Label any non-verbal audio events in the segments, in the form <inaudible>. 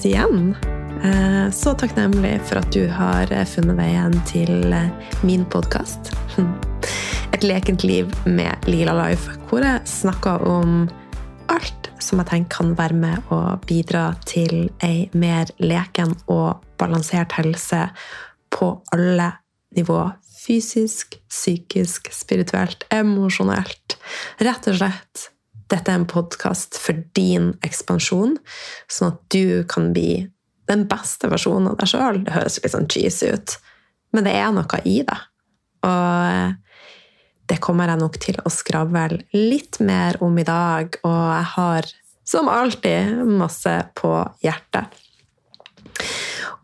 oss igjen. Eh, Så takknemlig for at du har eh, funnet veien til eh, min podkast. <laughs> Et lekent liv med Lila Life, hvor jeg snakker om alt som jeg tenker kan være med å bidra til ei mer leken og balansert helse på alle nivå. Fysisk, psykisk, spirituelt, emosjonelt. Rett og slett dette er en podkast for din ekspansjon, sånn at du kan bli den beste versjonen av deg sjøl. Det høres litt sånn cheesy ut, men det er noe i det. Og det kommer jeg nok til å skravle litt mer om i dag, og jeg har som alltid masse på hjertet.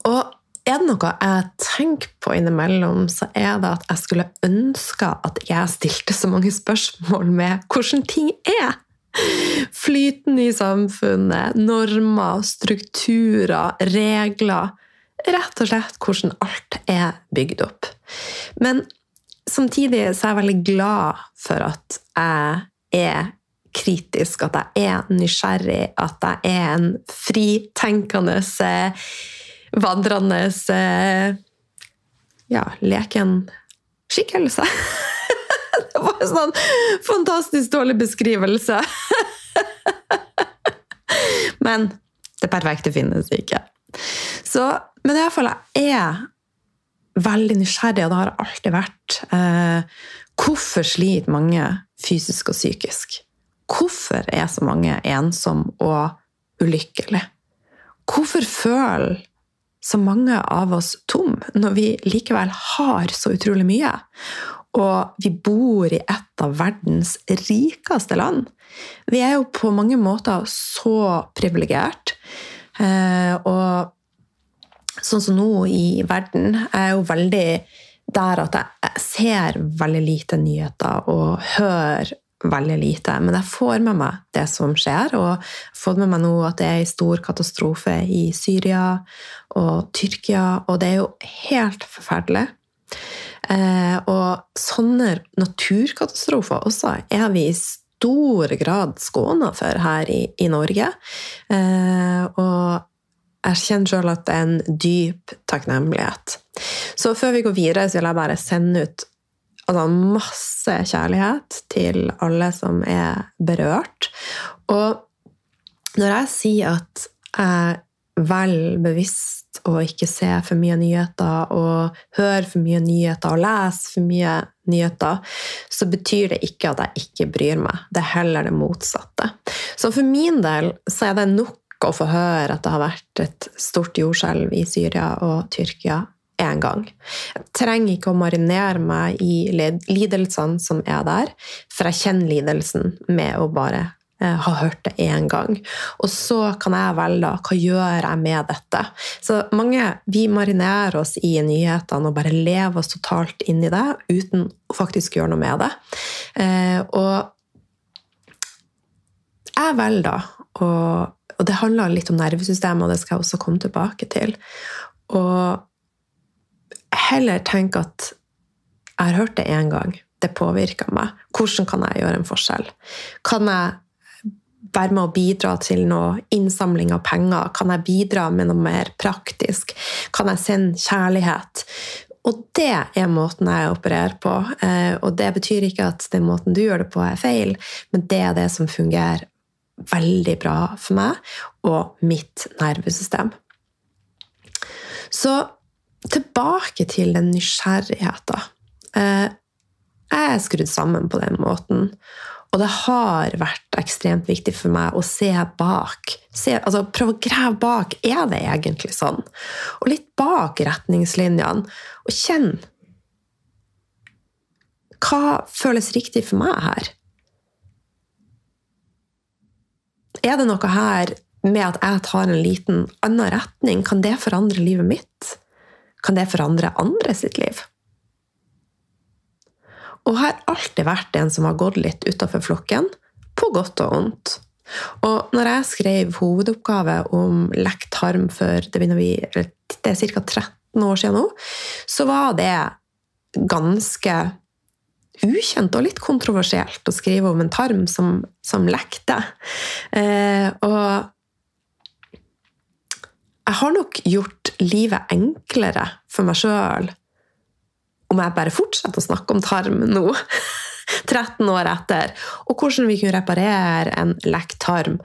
Og er det noe jeg tenker på innimellom, så er det at jeg skulle ønske at jeg stilte så mange spørsmål med hvordan ting er. Flyten i samfunnet, normer, strukturer, regler. Rett og slett hvordan alt er bygd opp. Men samtidig er jeg veldig glad for at jeg er kritisk, at jeg er nysgjerrig, at jeg er en fritenkende, vandrende ja, leken skikkelse. Det var en sånn fantastisk dårlig beskrivelse. Men det perfekte finnes ikke. Så, men iallfall, jeg er veldig nysgjerrig, og det har alltid vært. Eh, hvorfor sliter mange fysisk og psykisk? Hvorfor er så mange ensomme og ulykkelige? Hvorfor føler så mange av oss tom når vi likevel har så utrolig mye? Og vi bor i et av verdens rikeste land. Vi er jo på mange måter så privilegert. Eh, og sånn som nå i verden er jo veldig der at jeg ser veldig lite nyheter og hører veldig lite. Men jeg får med meg det som skjer, og jeg har fått med meg nå at det er en stor katastrofe i Syria og Tyrkia, og det er jo helt forferdelig. Eh, og sånne naturkatastrofer også er vi i stor grad skåna for her i, i Norge. Eh, og jeg kjenner sjøl at det er en dyp takknemlighet. Så før vi går videre, så vil jeg bare sende ut altså, masse kjærlighet til alle som er berørt. Og når jeg sier at jeg velger bevisst å ikke se for mye nyheter og høre for mye nyheter og lese for mye nyheter, så betyr det ikke at jeg ikke bryr meg. Det er heller det motsatte. Så for min del så er det nok å få høre at det har vært et stort jordskjelv i Syria og Tyrkia én gang. Jeg trenger ikke å marinere meg i lidelsene som er der, for jeg kjenner lidelsen med å bare eh, ha hørt det én gang. Og så kan jeg velge hva gjør jeg med dette. Så mange vi marinerer oss i nyhetene og bare lever oss totalt inn i det uten å faktisk gjøre noe med det. Eh, og jeg velger da Og det handler litt om nervesystemet, og det skal jeg også komme tilbake til. Og heller tenke at jeg har hørt det én gang, det påvirker meg. Hvordan kan jeg gjøre en forskjell? Kan jeg være med å bidra til noe innsamling av penger? Kan jeg bidra med noe mer praktisk? Kan jeg sende kjærlighet? Og det er måten jeg opererer på. Eh, og det betyr ikke at den måten du gjør det på, er feil, men det er det som fungerer veldig bra for meg og mitt nervesystem. Så tilbake til den nysgjerrigheten. Eh, jeg er skrudd sammen på den måten. Og det har vært ekstremt viktig for meg å se bak. Se, altså Prøve å grave bak. Er det egentlig sånn? Og litt bak retningslinjene. Og kjenn Hva føles riktig for meg her? Er det noe her med at jeg tar en liten annen retning? Kan det forandre livet mitt? Kan det forandre andre sitt liv? Og har alltid vært en som har gått litt utafor flokken, på godt og vondt. Og når jeg skrev hovedoppgave om lekt tarm for det, vi, det er ca. 13 år siden nå, så var det ganske ukjent og litt kontroversielt å skrive om en tarm som, som lekte. Eh, og jeg har nok gjort livet enklere for meg sjøl om jeg bare fortsetter å snakke om tarm nå, <laughs> 13 år etter, og hvordan vi kunne reparere en lekt tarm.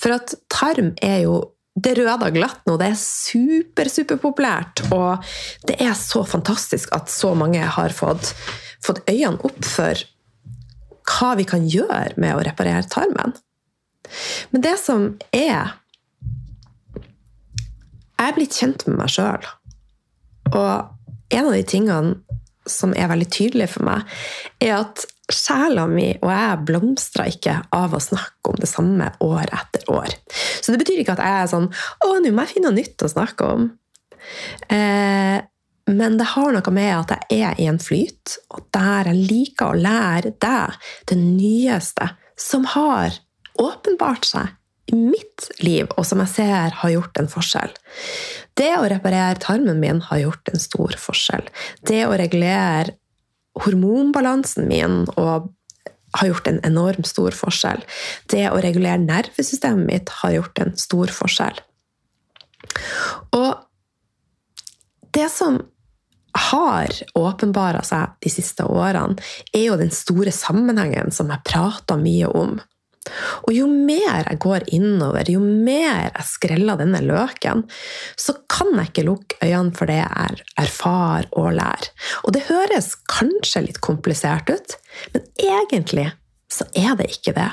For at tarm er jo det røde glatt nå. Det er super, superpopulært. Og det er så fantastisk at så mange har fått, fått øynene opp for hva vi kan gjøre med å reparere tarmen. Men det som er Jeg er blitt kjent med meg sjøl. Og en av de tingene som er veldig tydelig for meg, er at sjela mi og jeg blomstra ikke av å snakke om det samme år etter år. Så det betyr ikke at jeg er sånn 'Å, nå må jeg finne noe nytt å snakke om'. Eh, men det har noe med at jeg er i en flyt, og der jeg liker å lære deg det nyeste som har åpenbart seg mitt liv, og som jeg ser har gjort en forskjell. Det å reparere tarmen min har gjort en stor forskjell. Det å regulere hormonbalansen min og har gjort en enormt stor forskjell. Det å regulere nervesystemet mitt har gjort en stor forskjell. Og det som har åpenbara seg de siste årene, er jo den store sammenhengen som jeg prata mye om. Og jo mer jeg går innover, jo mer jeg skreller denne løken, så kan jeg ikke lukke øynene for det jeg erfarer og lærer. Og det høres kanskje litt komplisert ut, men egentlig så er det ikke det.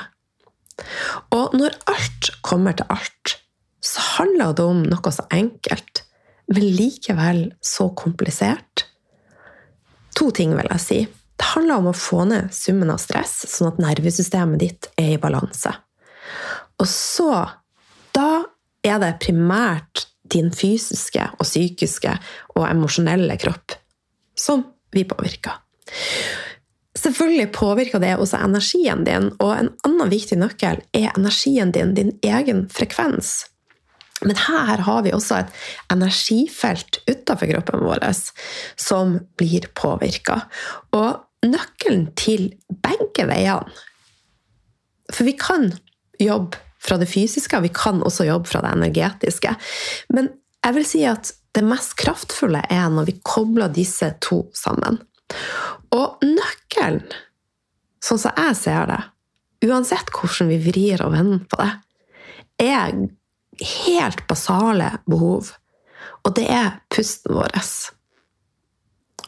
Og når alt kommer til alt, så handler det om noe så enkelt, men likevel så komplisert. To ting vil jeg si. Det handler om å få ned summen av stress, sånn at nervesystemet ditt er i balanse. Og så Da er det primært din fysiske og psykiske og emosjonelle kropp som vi påvirker. Selvfølgelig påvirker det også energien din, og en annen viktig nøkkel er energien din, din egen frekvens. Men her har vi også et energifelt utenfor kroppen vår som blir påvirka. Og nøkkelen til begge veiene For vi kan jobbe fra det fysiske, og vi kan også jobbe fra det energetiske. Men jeg vil si at det mest kraftfulle er når vi kobler disse to sammen. Og nøkkelen, sånn som jeg ser det, uansett hvordan vi vrir og vender på det, er helt basale behov. Og det er pusten vår.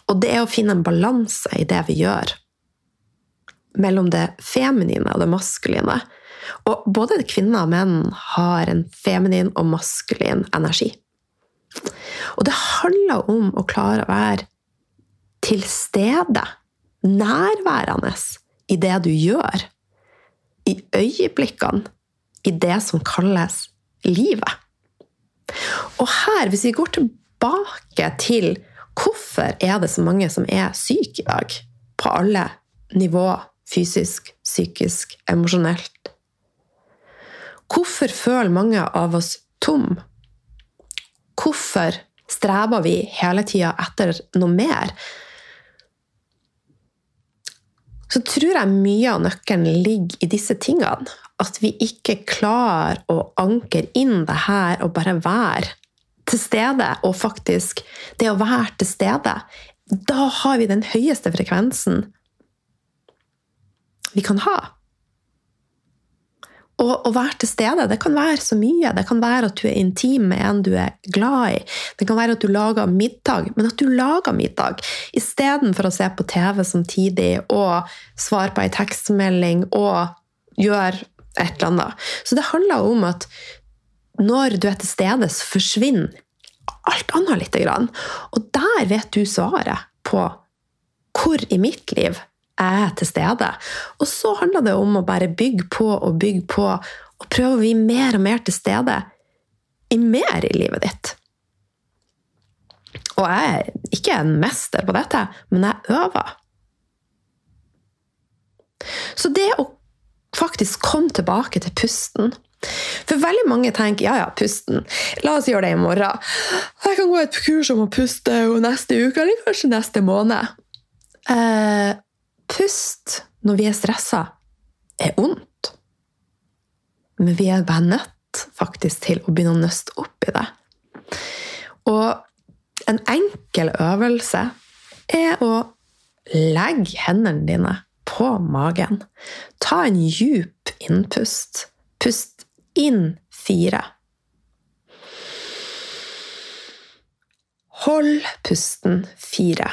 Og det er å finne en balanse i det vi gjør. Mellom det feminine og det maskuline. Og både kvinner og menn har en feminin og maskulin energi. Og det handler om å klare å være til stede, nærværende, i det du gjør. I øyeblikkene, i det som kalles livet. Og her, hvis vi går tilbake til Hvorfor er det så mange som er syke i dag? På alle nivåer, Fysisk, psykisk, emosjonelt. Hvorfor føler mange av oss tom? Hvorfor streber vi hele tida etter noe mer? Så tror jeg mye av nøkkelen ligger i disse tingene. At vi ikke klarer å ankre inn det her og bare være til stede, og faktisk det å være til stede, da har vi den høyeste frekvensen vi kan ha. Og å være til stede det kan være så mye. Det kan være at du er intim med en du er glad i. Det kan være at du lager middag, men at du lager middag istedenfor å se på TV samtidig og svare på ei tekstmelding og gjøre et eller annet. Så det handler om at når du er til stede, så forsvinner alt annet lite grann. Og der vet du svaret på hvor i mitt liv er til stede. Og så handler det om å bare bygge på og bygge på, og prøve å bli mer og mer til stede i mer i livet ditt. Og jeg er ikke en mester på dette, men jeg øver. Så det å faktisk komme tilbake til pusten for veldig mange tenker ja, ja, pusten. La oss gjøre det i morgen. Jeg kan gå et kurs om å puste neste uke, eller kanskje neste måned. Eh, pust når vi er stressa, er ondt. Men vi er bare nødt faktisk til å begynne å nøste opp i det. Og en enkel øvelse er å legge hendene dine på magen. Ta en djup innpust. Pust inn fire. Hold pusten fire.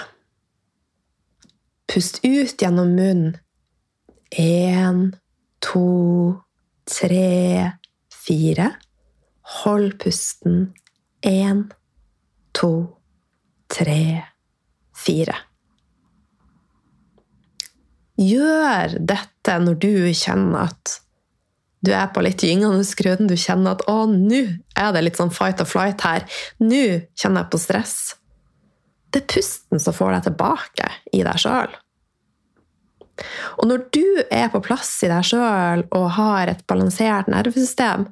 Pust ut gjennom munnen. Én, to, tre, fire. Hold pusten. Én, to, tre, fire. Gjør dette når du kjenner at du er på litt gyngende grunn. Du kjenner at 'å, nå er det litt sånn fight or flight her'. Nå kjenner jeg på stress. Det er pusten som får deg tilbake i deg sjøl. Og når du er på plass i deg sjøl og har et balansert nervesystem,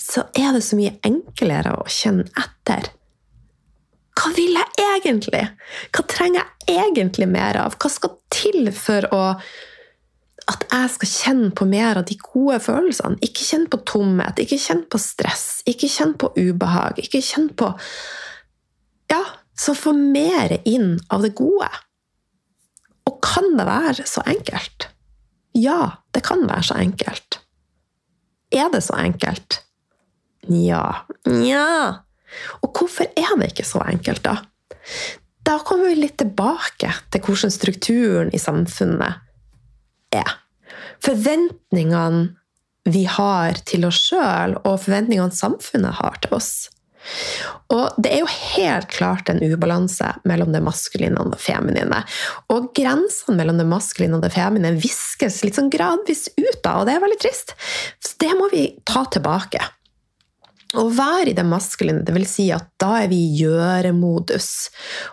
så er det så mye enklere å kjenne etter. Hva vil jeg egentlig? Hva trenger jeg egentlig mer av? Hva skal til for å, at jeg skal kjenne på mer av de gode følelsene? Ikke kjenne på tomhet, ikke kjenne på stress, ikke kjenne på ubehag. Ikke kjenne på Ja, så få mer inn av det gode. Og kan det være så enkelt? Ja, det kan være så enkelt. Er det så enkelt? Nja Nja Og hvorfor er det ikke så enkelt, da? Da kommer vi litt tilbake til hvordan strukturen i samfunnet er. Forventningene vi har til oss sjøl, og forventningene samfunnet har til oss. Og det er jo helt klart en ubalanse mellom det maskuline og det feminine. Og grensene mellom det maskuline og det feminine viskes litt sånn gradvis ut da, og det er veldig trist. Så det må vi ta tilbake. Å være i det maskuline, vil si at da er vi i gjøremodus.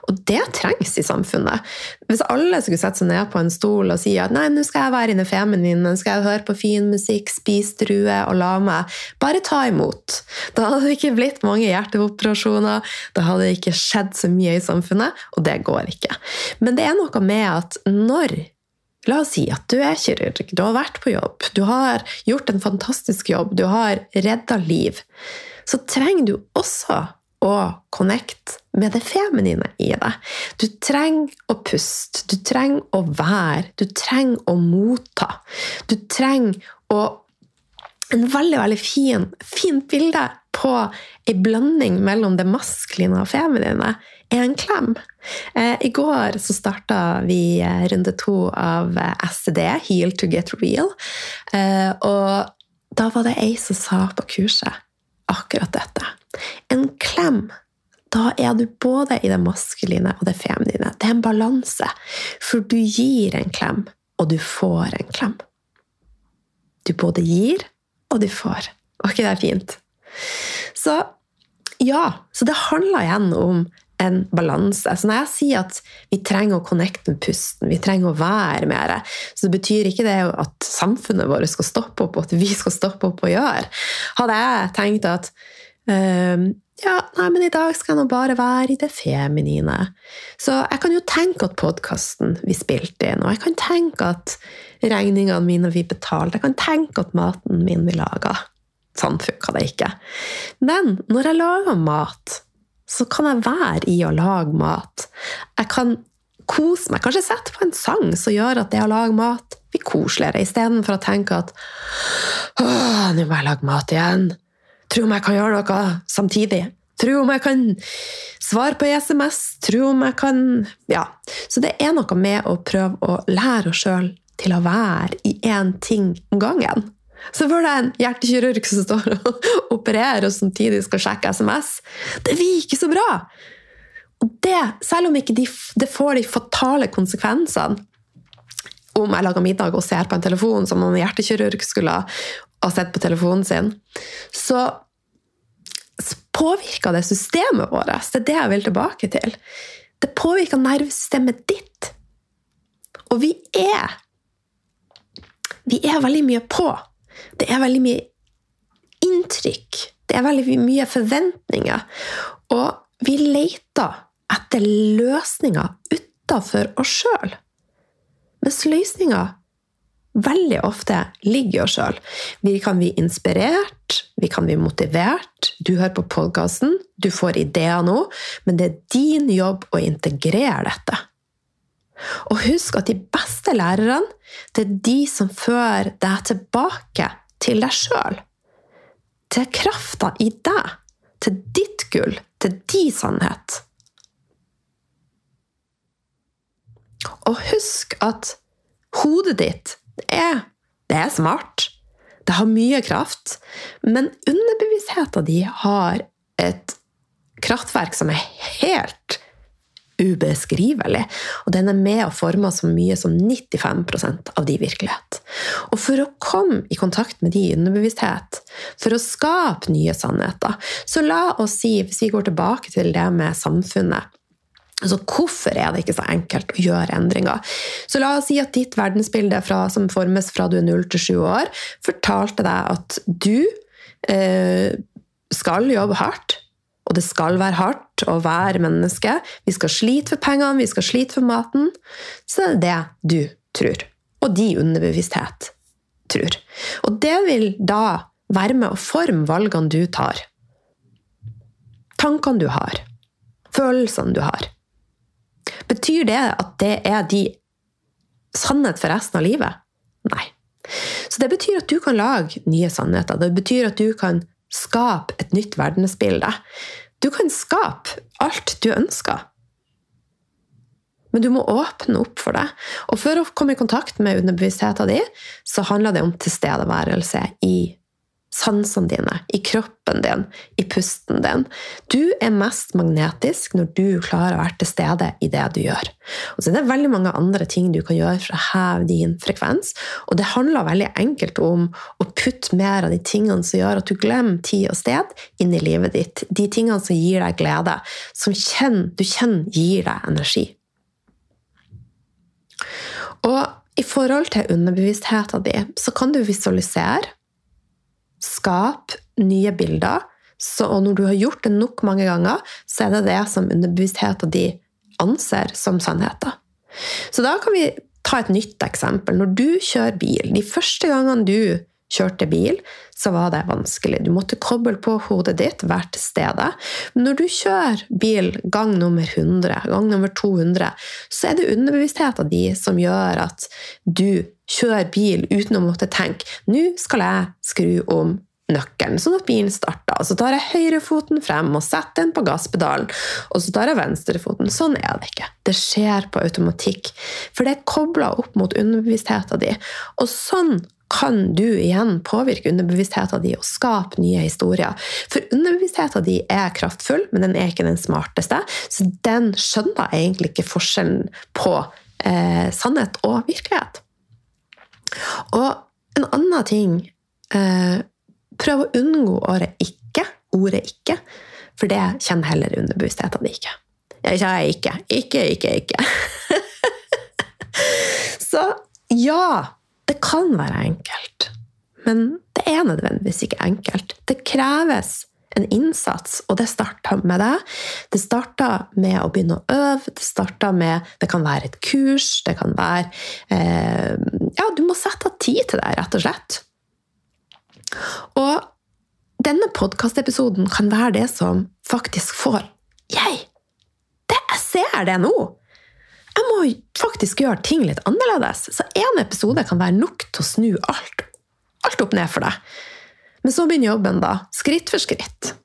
Og det trengs i samfunnet. Hvis alle skulle sette seg ned på en stol og si at nei, nå skal jeg være i det feminine, nå skal jeg høre på fin musikk, spise drue og la meg, bare ta imot. Da hadde det ikke blitt mange hjerteoperasjoner, da hadde det ikke skjedd så mye i samfunnet, og det går ikke. Men det er noe med at når La oss si at du er kirurg, du har vært på jobb, du har gjort en fantastisk jobb, du har redda liv så trenger du også å connecte med det feminine i deg. Du trenger å puste, du trenger å være, du trenger å motta. Du trenger å En veldig veldig fin, fint bilde på ei blanding mellom det maskuline og feminine er en klem. Eh, I går så starta vi eh, runde to av SCD, Heal to get real. Eh, og da var det ei som sa på kurset akkurat dette. En klem. Da er du både i det maskuline og det feminine. Det er en balanse. For du gir en klem, og du får en klem. Du både gir, og du får. Var ikke det fint? Så ja, så det handler igjen om en balanse. Så når jeg sier at vi trenger å connecte med pusten, vi trenger å være så det betyr ikke det at samfunnet vårt skal stoppe opp, og at vi skal stoppe opp og gjøre. Hadde jeg tenkt at um, ja, nei, men i dag skal jeg nå bare være i det feminine. Så jeg kan jo tenke at podkasten vi spilte inn, og jeg kan tenke at regningene mine vi betalte, jeg kan tenke at maten min vi laga. Sånn funka det ikke. Men når jeg lager mat så kan jeg være i å lage mat. Jeg kan kose meg. Kanskje sette på en sang som gjør at det å lage mat blir koseligere, istedenfor å tenke at Åh, nå må jeg lage mat igjen. Tro om jeg kan gjøre noe samtidig. Tro om jeg kan svare på SMS. Tro om jeg kan Ja. Så det er noe med å prøve å lære oss sjøl til å være i én ting om gangen. Så får du en hjertekirurg som står og <laughs> opererer og samtidig skal sjekke SMS. Det virker så bra! Og det, selv om ikke de, det får de fatale konsekvensene om jeg lager middag og ser på en telefon som om en hjertekirurg skulle ha sett på telefonen sin, så påvirker det systemet vårt. Det er det jeg vil tilbake til. Det påvirker nervesystemet ditt. Og vi er Vi er veldig mye på. Det er veldig mye inntrykk. Det er veldig mye forventninger. Og vi leter etter løsninger utafor oss sjøl. Mens løsninger veldig ofte ligger i oss sjøl. Vi kan bli inspirert, vi kan bli motivert. Du hører på podkasten, du får ideer nå, men det er din jobb å integrere dette. Og husk at de beste lærerne, det er de som fører deg tilbake til deg sjøl. Til krafta i deg. Til ditt gull. Til din sannhet. Og husk at hodet ditt er, det er smart. Det har mye kraft. Men underbevisstheten din har et kraftverk som er helt ubeskrivelig. Og den er med og former så mye som 95% av de virkelighet. Og for å komme i kontakt med de i underbevissthet, for å skape nye sannheter, så la oss si, hvis vi går tilbake til det med samfunnet Altså, Hvorfor er det ikke så enkelt å gjøre endringer? Så La oss si at ditt verdensbilde fra, som formes fra du er 0 til 7 år, fortalte deg at du eh, skal jobbe hardt, og det skal være hardt å være menneske. Vi skal slite for pengene, vi skal slite for maten. Så det er det du tror. Og de underbevissthet tror. Og det vil da være med å forme valgene du tar. Tankene du har. Følelsene du har. Betyr det at det er de sannhet for resten av livet? Nei. Så det betyr at du kan lage nye sannheter. Det betyr at du kan skape et nytt verdensbilde. Du kan skape alt du ønsker. Men du må åpne opp for det. Og for å komme i kontakt med underbevisstheten din, så handler det om tilstedeværelse i sansene dine, i kroppen din, i pusten din. Du er mest magnetisk når du klarer å være til stede i det du gjør. Og så er det veldig mange andre ting du kan gjøre for å heve din frekvens. Og det handler veldig enkelt om å putte mer av de tingene som gjør at du glemmer tid og sted, inn i livet ditt. De tingene som gir deg glede, som du kjenner gir deg energi. Og i forhold til underbevisstheten din, så kan du visualisere Skap nye bilder. Så, og når du har gjort det nok mange ganger, så er det det som underbevisstheten din anser som sannheten. Så da kan vi ta et nytt eksempel. Når du kjører bil, de første gangene du kjørte bil, så var det vanskelig. Du måtte koble på hodet ditt, hvert sted. Men når du kjører bil gang nummer 100, gang nummer 200, så er det underbevisstheten din som gjør at du kjører bil uten å måtte tenke nå skal jeg skru om nøkkelen, sånn at bilen starter. Og så tar jeg høyrefoten frem og setter den på gasspedalen. Og så tar jeg venstrefoten. Sånn er det ikke. Det skjer på automatikk. For det er kobla opp mot underbevisstheten din. Og sånn kan du igjen påvirke underbevisstheten din og skape nye historier. For underbevisstheten din er kraftfull, men den er ikke den smarteste. Så den skjønner egentlig ikke forskjellen på eh, sannhet og virkelighet. Og en annen ting eh, Prøv å unngå året ikke, ordet 'ikke', for det kjenner heller underbevisstheten din ikke. Jeg ikke. Ikke, ikke, ikke. <laughs> Så ja, det kan være enkelt, men det er nødvendigvis ikke enkelt. Det kreves en innsats, og det starter med det. Det starter med å begynne å øve. Det starter med Det kan være et kurs, det kan være eh, Ja, du må sette av tid til det, rett og slett. Og denne podkastepisoden kan være det som faktisk får Jeg! Det, jeg ser det nå! Jeg må faktisk gjøre ting litt annerledes. Så én episode kan være nok til å snu alt, alt opp ned for deg. Men så begynner jobben, da. Skritt for skritt.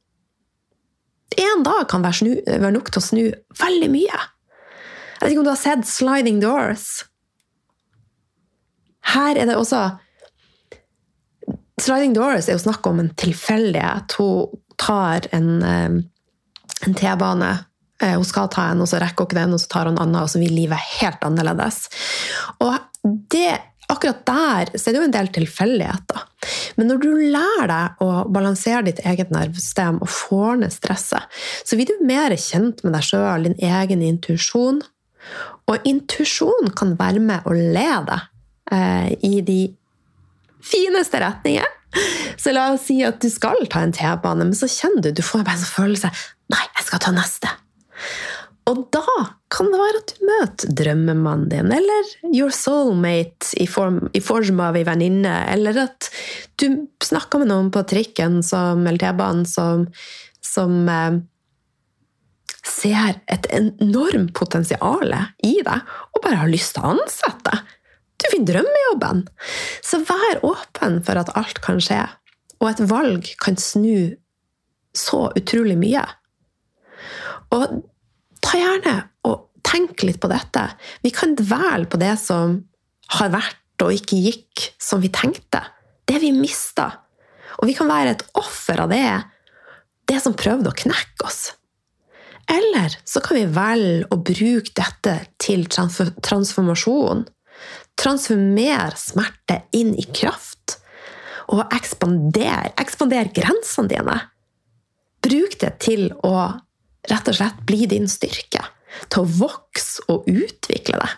Én dag kan være, snu, være, nok til å snu veldig mye. Jeg vet ikke om du har sett Sliding Doors? Her er det også Sliding Doors er jo snakk om en tilfeldighet. Hun tar en, eh, en T-bane hun skal ta en, og så rekker hun ikke den, og så tar hun en annen, og så vil livet helt annerledes. Og det, akkurat der så er det jo en del tilfeldigheter. Men når du lærer deg å balansere ditt eget nervesystem og får ned stresset, så blir du mer kjent med deg sjøl, din egen intuisjon. Og intuisjon kan være med å lede eh, i de fineste retninger. Så la oss si at du skal ta en T-bane, men så kjenner du du får bare en sånn følelse Nei, jeg skal ta neste. Og da kan det være at du møter drømmemannen din, eller your soulmate, i form, i form av ei venninne, eller at du snakker med noen på trikken som, eller T-banen som, som eh, ser et enormt potensial i deg, og bare har lyst til å ansette deg. Du finner drømmejobben. Så vær åpen for at alt kan skje, og et valg kan snu så utrolig mye. Og ta gjerne og tenk litt på dette. Vi kan dvele på det som har vært og ikke gikk som vi tenkte. Det vi mista. Og vi kan være et offer av det, det som prøvde å knekke oss. Eller så kan vi velge å bruke dette til transformasjon. Transformere smerte inn i kraft. Og ekspandere, ekspander grensene dine. Bruk det til å rett og slett bli din styrke. Til å vokse og utvikle deg.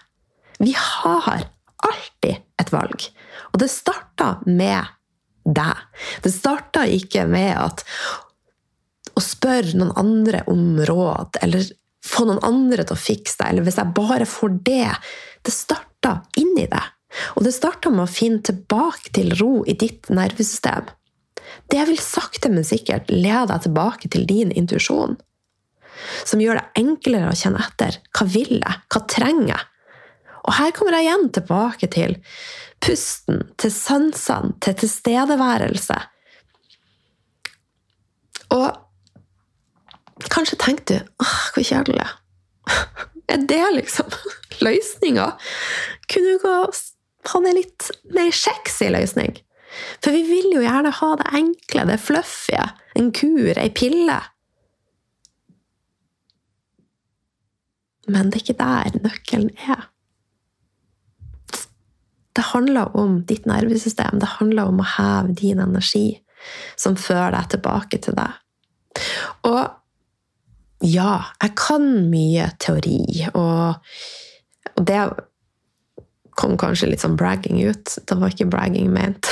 Vi har alltid et valg. Og det starter med deg. Det starter ikke med at å spørre noen andre om råd, eller få noen andre til å fikse det, eller hvis jeg bare får det Det starter inni deg. Og det starter med å finne tilbake til ro i ditt nervesystem. Det vil sakte, men sikkert lede deg tilbake til din intuisjon. Som gjør det enklere å kjenne etter. Hva vil jeg? Hva trenger jeg? Og her kommer jeg igjen tilbake til pusten, til sansene, til tilstedeværelse. Og kanskje tenker du åh, hvor kjedelig. <laughs> Er det liksom <laughs> løsninga? Kunne du ikke ha en litt mer sexy løsning? For vi vil jo gjerne ha det enkle, det fluffy. En kur, ei pille. Men det er ikke der nøkkelen er. Det handler om ditt nervesystem. Det handler om å heve din energi, som fører deg tilbake til deg. Og ja, jeg kan mye teori, og, og det kom kanskje litt sånn bragging ut. Det var ikke bragging ment.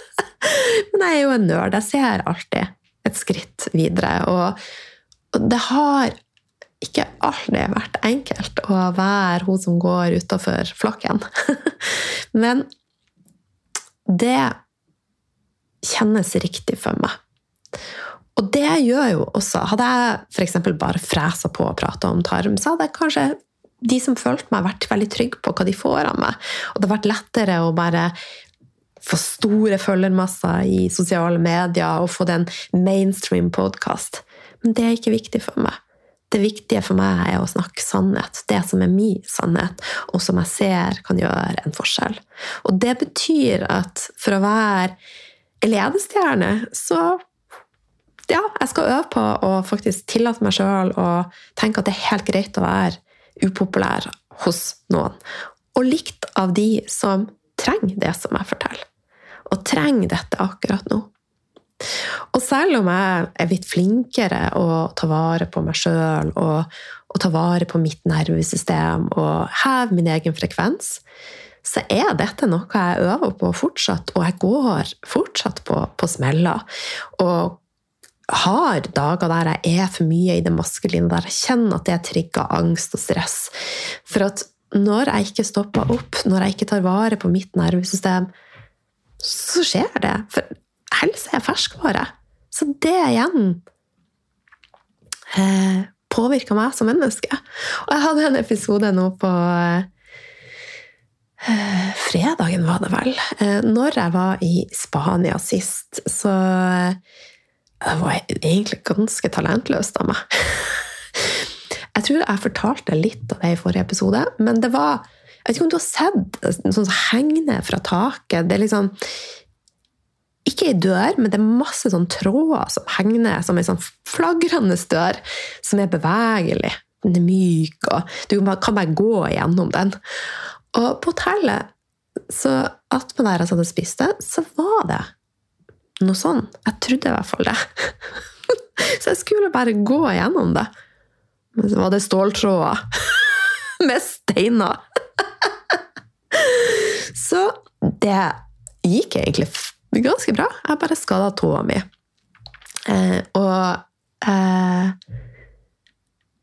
<laughs> Men jeg er jo en nerd. Jeg ser alltid et skritt videre. Og, det har ikke alltid vært enkelt å være hun som går utafor flokken. <laughs> Men det kjennes riktig for meg. Og det gjør jo også Hadde jeg f.eks. bare fresa på og prata om tarm, så hadde jeg kanskje de som fulgte meg, vært veldig trygge på hva de får av meg. Og det hadde vært lettere å bare få store følgermasser i sosiale medier og få den mainstream podkast. Men det er ikke viktig for meg. Det viktige for meg er å snakke sannhet. Det som er min sannhet, og som jeg ser kan gjøre en forskjell. Og det betyr at for å være ledestjerne, så ja, jeg skal øve på å faktisk tillate meg sjøl å tenke at det er helt greit å være upopulær hos noen. Og likt av de som trenger det som jeg forteller. Og trenger dette akkurat nå. Og selv om jeg er blitt flinkere å ta vare på meg sjøl og, og, ta vare på mitt nervesystem og heve min egen frekvens, så er dette noe jeg øver på fortsatt, og jeg går fortsatt på, på smeller. Og har dager der jeg er for mye i det maskuline, der jeg kjenner at det trigger angst og stress. For at når jeg ikke stopper opp, når jeg ikke tar vare på mitt nervesystem, så skjer det. For helse er ferskvare. Så det igjen eh, påvirka meg som menneske. Og jeg hadde en episode nå på eh, fredagen, var det vel. Eh, når jeg var i Spania sist, så det var jeg egentlig ganske talentløst av meg. <laughs> jeg tror jeg fortalte litt av det i forrige episode, men det var Jeg vet ikke om du har sett sånn som henger ned fra taket. Det er liksom ikke ei dør, men det er masse sånn tråder som henger ned som ei sånn flagrende dør, som er bevegelig. Den er myk, og du kan bare gå gjennom den. Og på hotellet, så attpå der jeg hadde spist det, så var det noe sånn. Jeg trodde i hvert fall det. <laughs> så jeg skulle bare gå gjennom det. Men så var det ståltråder <laughs> med steiner. <laughs> så det gikk egentlig ganske bra. Jeg bare skada tåa mi. Eh, og eh,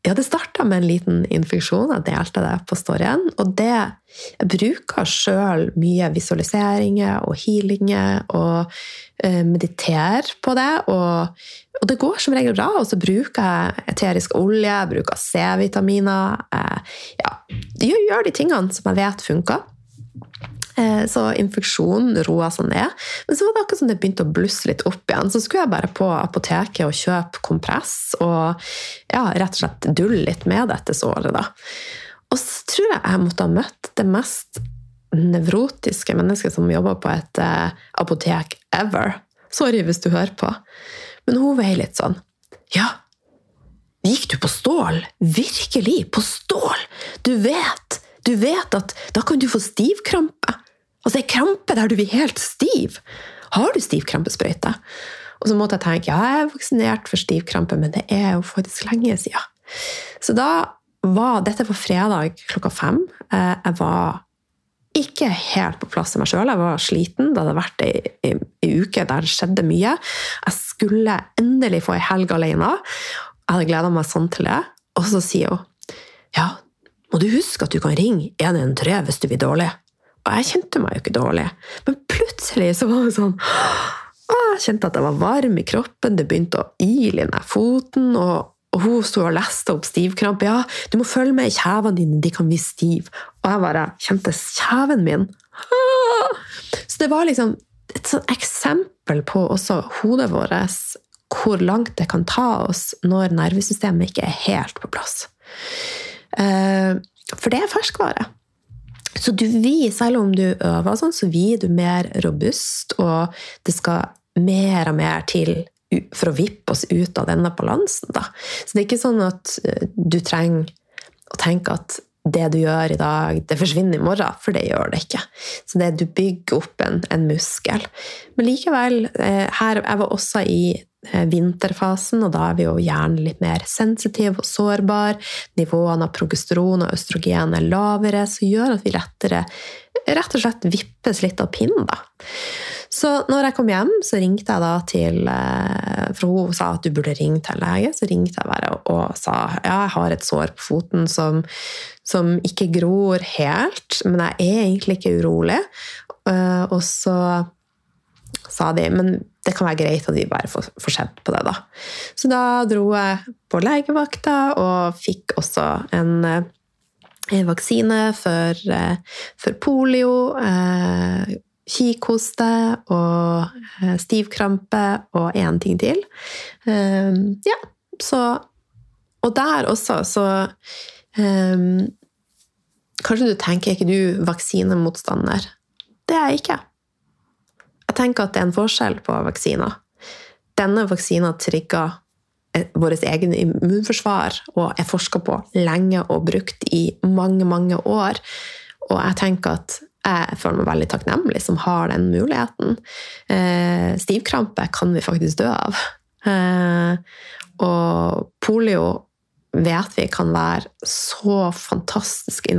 ja, det starta med en liten infeksjon. Jeg delte det på storyen. Og det jeg bruker sjøl mye visualiseringer og healinger og eh, mediterer på det. Og, og, det går som regel bra. Og så bruker jeg eterisk olje, bruker C-vitaminer. Eh, ja, gjør de tingene som jeg vet funker. Eh, så infeksjonen roa seg ned. Men så var det akkurat som det begynte å blusse litt opp igjen. Så skulle jeg bare på apoteket og kjøpe kompress og ja, rett og slett dulle litt med dette såret. da. Og så tror jeg jeg måtte ha møtt det mest nevrotiske mennesket som jobber på et eh, apotek ever. Sorry hvis du hører på. Men hun veier litt sånn Ja, gikk du på stål? Virkelig? På stål? Du vet! Du vet at da kan du få stivkrampe. Altså ei krampe der du blir helt stiv! Har du stiv krampesprøyte? Og så måtte jeg tenke ja, jeg er vaksinert for stiv krampe, men det er jo faktisk lenge siden. Så da var Dette var fredag klokka fem. Eh, jeg var ikke helt på plass i meg sjøl. Jeg var sliten. Det hadde vært ei, ei, ei, uke der det skjedde mye. Jeg skulle endelig få ei helg alene. Jeg hadde gleda meg sånn til det. Og så sier hun ja, må du huske at du kan ringe 113 hvis du blir dårlig. Og jeg kjente meg jo ikke dårlig, men plutselig så var det sånn Jeg kjente at jeg var varm i kroppen, det begynte å ile ned foten, og, og hun sto og leste opp stivkrampe. Ja, du må følge med i kjevene dine, de kan bli stive. Og jeg bare kjente kjeven min. Så det var liksom et sånt eksempel på også hodet vårt, hvor langt det kan ta oss når nervesystemet ikke er helt på plass. Eh, for det er ferskvare. Så du vil, selv om du øver, sånn, så blir du mer robust, og det skal mer og mer til for å vippe oss ut av denne balansen. Da. Så det er ikke sånn at eh, du trenger å tenke at det du gjør i dag, det forsvinner i morgen, for det gjør det ikke. Så det, du bygger opp en, en muskel. Men likevel, eh, her, jeg var også i vinterfasen, og da er vi jo gjerne litt mer sensitive og sårbare. Nivåene av progesteron og østrogen er lavere, som gjør at vi lettere rett og slett vippes litt av pinnen. da. Så når jeg kom hjem, så ringte jeg da til eh, For hun sa at du burde ringe til lege. Så ringte jeg bare og sa ja, jeg har et sår på foten som, som ikke gror helt, men jeg er egentlig ikke urolig. Eh, og så sa de men det kan være greit at de bare får, får sett på det. da. Så da dro jeg på legevakta og fikk også en, en eh, vaksine for, eh, for polio, eh, kikhoste og eh, stivkrampe og én ting til. Eh, ja, så Og der også, så eh, Kanskje du tenker ikke du vaksinemotstander? Det er jeg ikke. Jeg tenker at det er en forskjell på vaksiner. Denne vaksina trigger eh, vårt egen immunforsvar og er forska på lenge og brukt i mange, mange år. Og jeg tenker at jeg føler meg veldig takknemlig som har den muligheten. Eh, stivkrampe kan vi faktisk dø av. Eh, og polio vet vi kan være så fantastisk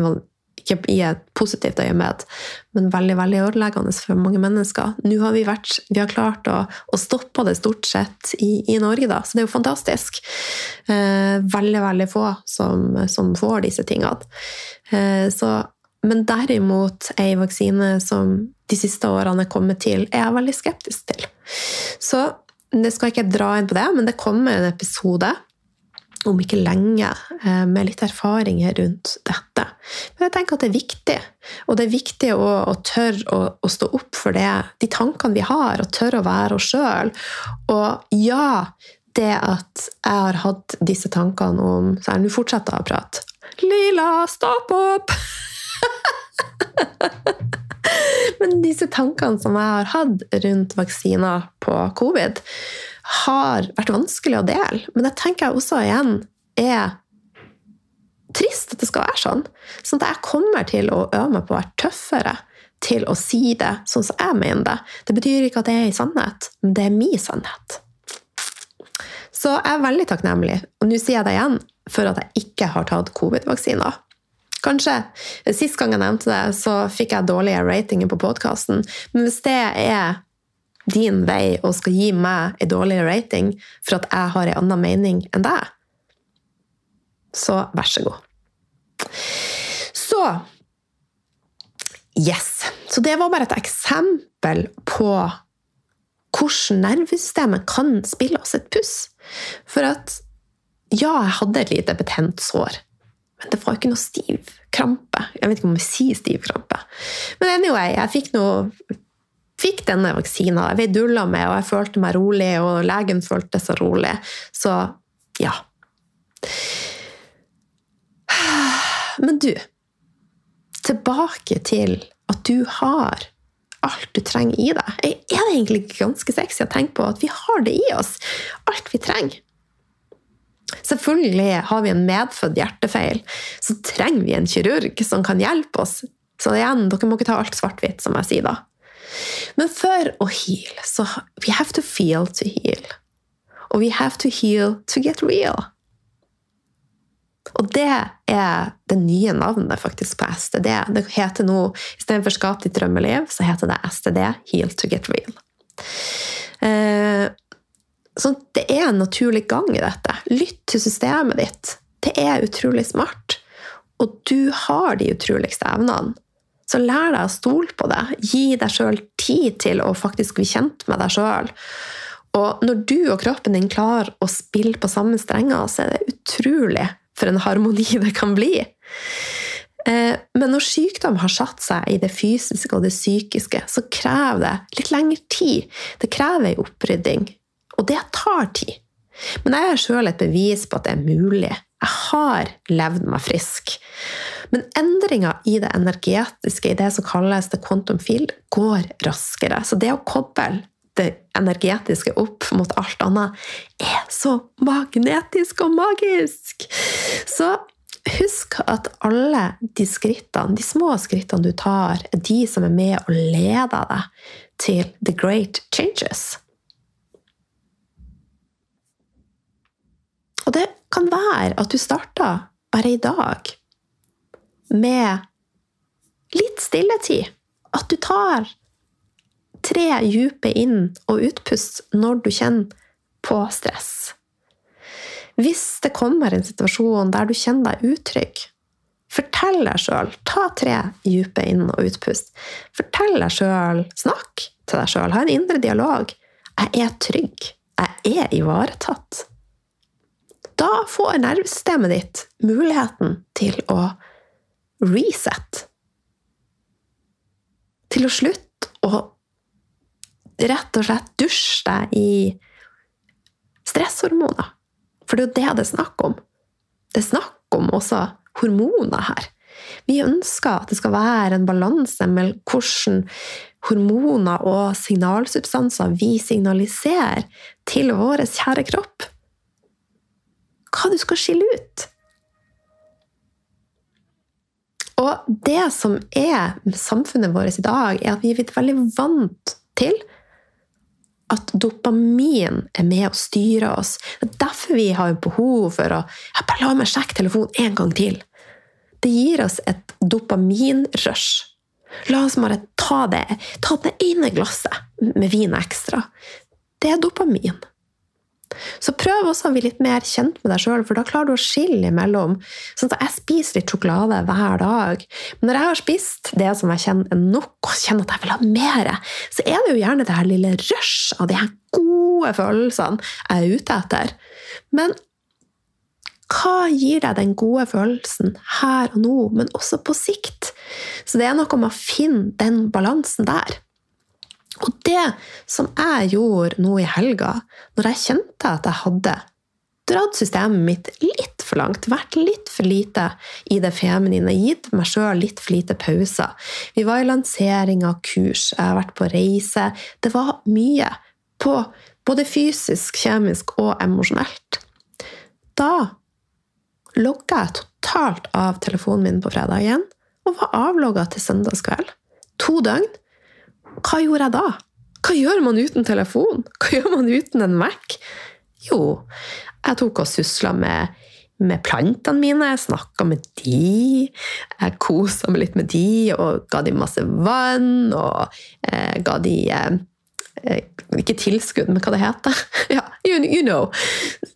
ikke i et positivt øyemed, men veldig veldig ødeleggende for mange mennesker. Nå har vi, vært, vi har klart å, å stoppe det stort sett i, i, Norge, da, så det er jo fantastisk. Eh, veldig, veldig få som, som får disse tingene. Eh, så, men derimot ei vaksine som de siste årene er kommet til, er jeg veldig skeptisk til. Så det skal ikke dra inn på det, men det kommer en episode om ikke lenge, eh, med litt erfaringer rundt dette. Men jeg tenker at det er viktig, og det er viktig å, å tørre å, å, stå opp for det, de tankene vi har, og tørre å være oss sjøl. Og ja, det at jeg har hatt disse tankene om så Nå fortsetter jeg å prate. Lila, stopp opp! <laughs> Men disse tankene som jeg har hatt rundt vaksiner på covid, har vært vanskelig å dele. Men det tenker jeg også igjen er trist at det skal være sånn. Sånn at jeg kommer til å øve meg på å være tøffere til å si det sånn som jeg mener det. Det betyr ikke at det er en sannhet, men det er min sannhet. Så jeg er veldig takknemlig, og nå sier jeg det igjen, for at jeg ikke har tatt covid-vaksiner. Kanskje Sist gang jeg nevnte det, så fikk jeg dårlige ratinger på podkasten, men hvis det er din vei og skal gi meg en dårligere rating for at jeg har en annen mening enn deg, Så vær så god. Så Yes. Så det var bare et eksempel på hvordan nervesystemet kan spille oss et puss. For at ja, jeg hadde et lite betent sår, men det var ikke noe stiv krampe. Jeg vet ikke om jeg sier stiv krampe. Men anyway, jeg fikk, noe, fikk denne vaksina. Jeg dulla med, og jeg følte meg rolig, og legen følte seg rolig. Så ja. Men du, tilbake til at du har alt du trenger i deg. Er det egentlig ganske sexy å tenke på at vi har det i oss? Alt vi trenger. Selvfølgelig har vi en medfødt hjertefeil, så trenger vi en kirurg som kan hjelpe oss. Så igjen, dere må ikke ta alt svart-hvitt, som jeg sier da. Men for å heal, så we have to feel to heal. Og we have to heal to get real. Og det er det nye navnet faktisk på STD. Det heter nå, Istedenfor Skap ditt drømmeliv, så heter det STD, Heal to get real. Eh, så det er en naturlig gang i dette. Lytt til systemet ditt. Det er utrolig smart. Og du har de utroligste evnene. Så lær deg å stole på det. Gi deg sjøl tid til å faktisk bli kjent med deg sjøl. Og når du og kroppen din klarer å spille på samme strenger, så er det utrolig for en harmoni <laughs> det kan bli. Eh, men når sykdom har satt seg i det fysiske og det psykiske, så krever det litt lengre tid. Det krever ei opprydding. Og det tar tid. Men jeg er sjøl et bevis på at det er mulig. Jeg har levd meg frisk. Men endringer i det energetiske, i det som kalles the quantum field, går raskere. Så det å koble det energetiske opp mot alt annet, er så magnetisk og magisk! Så husk at alle de skrittene, de små skrittene du tar, er de som er med og leder deg til the great changes. Og det kan være at du starter bare i dag med litt stilletid. At du tar tre dype inn- og utpust når du kjenner på stress. Hvis det kommer en situasjon der du kjenner deg utrygg, fortell deg sjøl Ta tre dype inn- og utpust. Fortell deg sjøl Snakk til deg sjøl. Ha en indre dialog. Jeg er trygg. Jeg er ivaretatt. Da får nervesystemet ditt muligheten til å reset. Til å slutte å rett og slett dusje deg i stresshormoner. For det er jo det det er snakk om. Det er snakk om også hormoner her. Vi ønsker at det skal være en balanse mellom hvordan hormoner og signalsubstanser vi signaliserer til vår kjære kropp. Hva du skal skille ut. Og det som er samfunnet vårt i dag, er at vi er blitt veldig vant til at dopamin er med å styre oss. Det er derfor vi har behov for å ja, bare La meg sjekke telefonen en gang til. Det gir oss et dopaminrush. La oss bare ta det, ta det ene glasset med vin ekstra. Det er dopamin. Så prøv også å bli litt mer kjent med deg sjøl, for da klarer du å skille imellom. Sånn at jeg spiser litt sjokolade hver dag. Men når jeg har spist det som jeg kjenner er nok, og kjenner at jeg vil ha mer, så er det jo gjerne det her lille rush av de her gode følelsene jeg er ute etter. Men hva gir deg den gode følelsen her og nå, men også på sikt? Så det er noe med å finne den balansen der. Og det som jeg gjorde nå i helga, når jeg kjente at jeg hadde dratt systemet mitt litt for langt, vært litt for lite i det feminine, gitt meg sjøl litt for lite pauser. Vi var i lansering av kurs, jeg har vært på reise. Det var mye. På både fysisk, kjemisk og emosjonelt. Da logga jeg totalt av telefonen min på fredagen og var avlogga til søndagskveld. To døgn hva gjorde jeg da? Hva gjør man uten telefon? Hva gjør man uten en Mac? Jo, jeg tok og susla med, med plantene mine, jeg snakka med de, jeg kosa meg litt med de og ga de masse vann og eh, ga de eh, eh, Ikke tilskudd, men hva det heter. <laughs> ja, you, you know.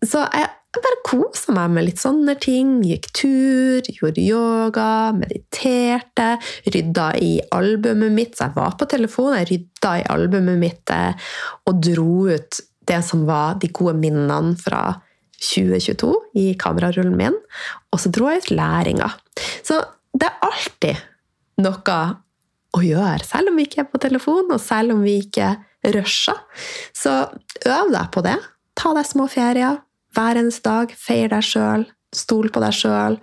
Så jeg jeg bare kosa meg med litt sånne ting. Gikk tur, gjorde yoga, mediterte, rydda i albumet mitt. Så jeg var på telefon. jeg rydda i albumet mitt eh, og dro ut det som var de gode minnene fra 2022 i kamerarullen min. Og så dro jeg ut læringa. Så det er alltid noe å gjøre, selv om vi ikke er på telefon, og selv om vi ikke rusher. Så øv deg på det. Ta deg små ferier hver eneste dag. Feir deg sjøl. Stol på deg sjøl.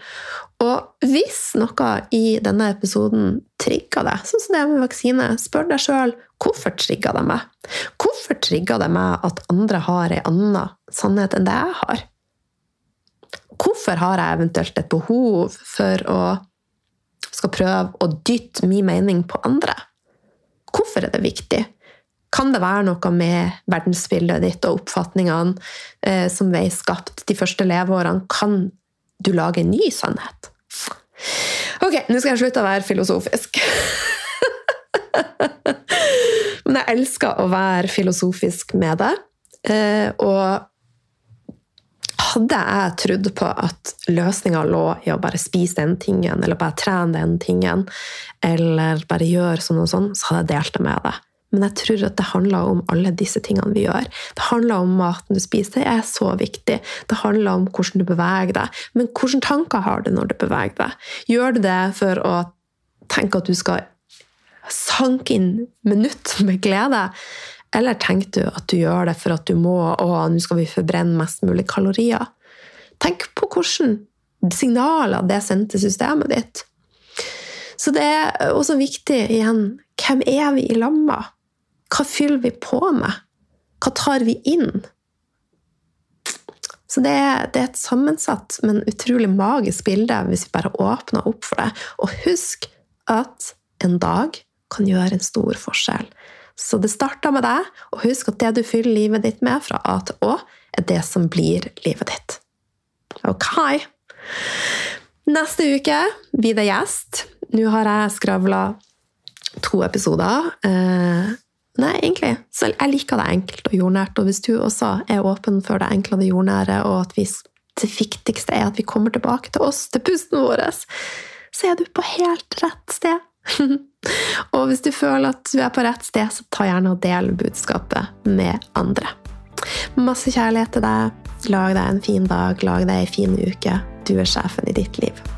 Og hvis noe i denne episoden trigger deg, sånn som det er med vaksine, spør deg sjøl hvorfor trigger det meg? Hvorfor trigger det meg at andre har ei anna sannhet enn det jeg har? Hvorfor har jeg eventuelt et behov for å skal prøve å dytte min mening på andre? Hvorfor er det viktig? Kan det være noe med verdensbildet ditt og oppfatningene eh, som ble skapt de første leveårene? Kan du lage en ny sannhet? Ok, nå skal jeg slutte å være filosofisk. <laughs> Men jeg elsker å være filosofisk med det. Eh, og hadde jeg trodd på at løsninga lå i å bare spise den tingen, eller bare trene den tingen, eller bare gjøre sånn og sånn, så hadde jeg delt det med deg. Men jeg tror at det handler om alle disse tingene vi gjør. Det handler om maten du spiser, er så viktig. Det handler om hvordan du beveger deg. Men hvilke tanker har du når du beveger deg? Gjør du det for å tenke at du skal sanke inn minutt med glede? Eller tenker du at du gjør det for at du må, og nå skal vi forbrenne mest mulig kalorier? Tenk på hvilke signaler det sendte systemet ditt. Så det er også viktig igjen hvem er vi i lamma? Hva fyller vi på med? Hva tar vi inn? Så det er, det er, et sammensatt, men utrolig magisk bilde hvis vi bare åpner opp for det. Og husk at en dag kan gjøre en stor forskjell. Så det starter med deg, og husk at det du fyller livet ditt med fra A til Å, er det som blir livet ditt. Ok. Neste uke blir det gjest. Nå har jeg skravla to episoder. Eh, Nei, egentlig. Så jeg liker det enkelt og jordnært. Og hvis du også er åpen for det enkle og det jordnære, og at vi, det viktigste er at vi kommer tilbake til oss, til pusten vår, så er du på helt rett sted. <laughs> og hvis du føler at du er på rett sted, så ta gjerne og del budskapet med andre. Masse kjærlighet til deg. Lag deg en fin dag, lag deg ei en fin uke. Du er sjefen i ditt liv.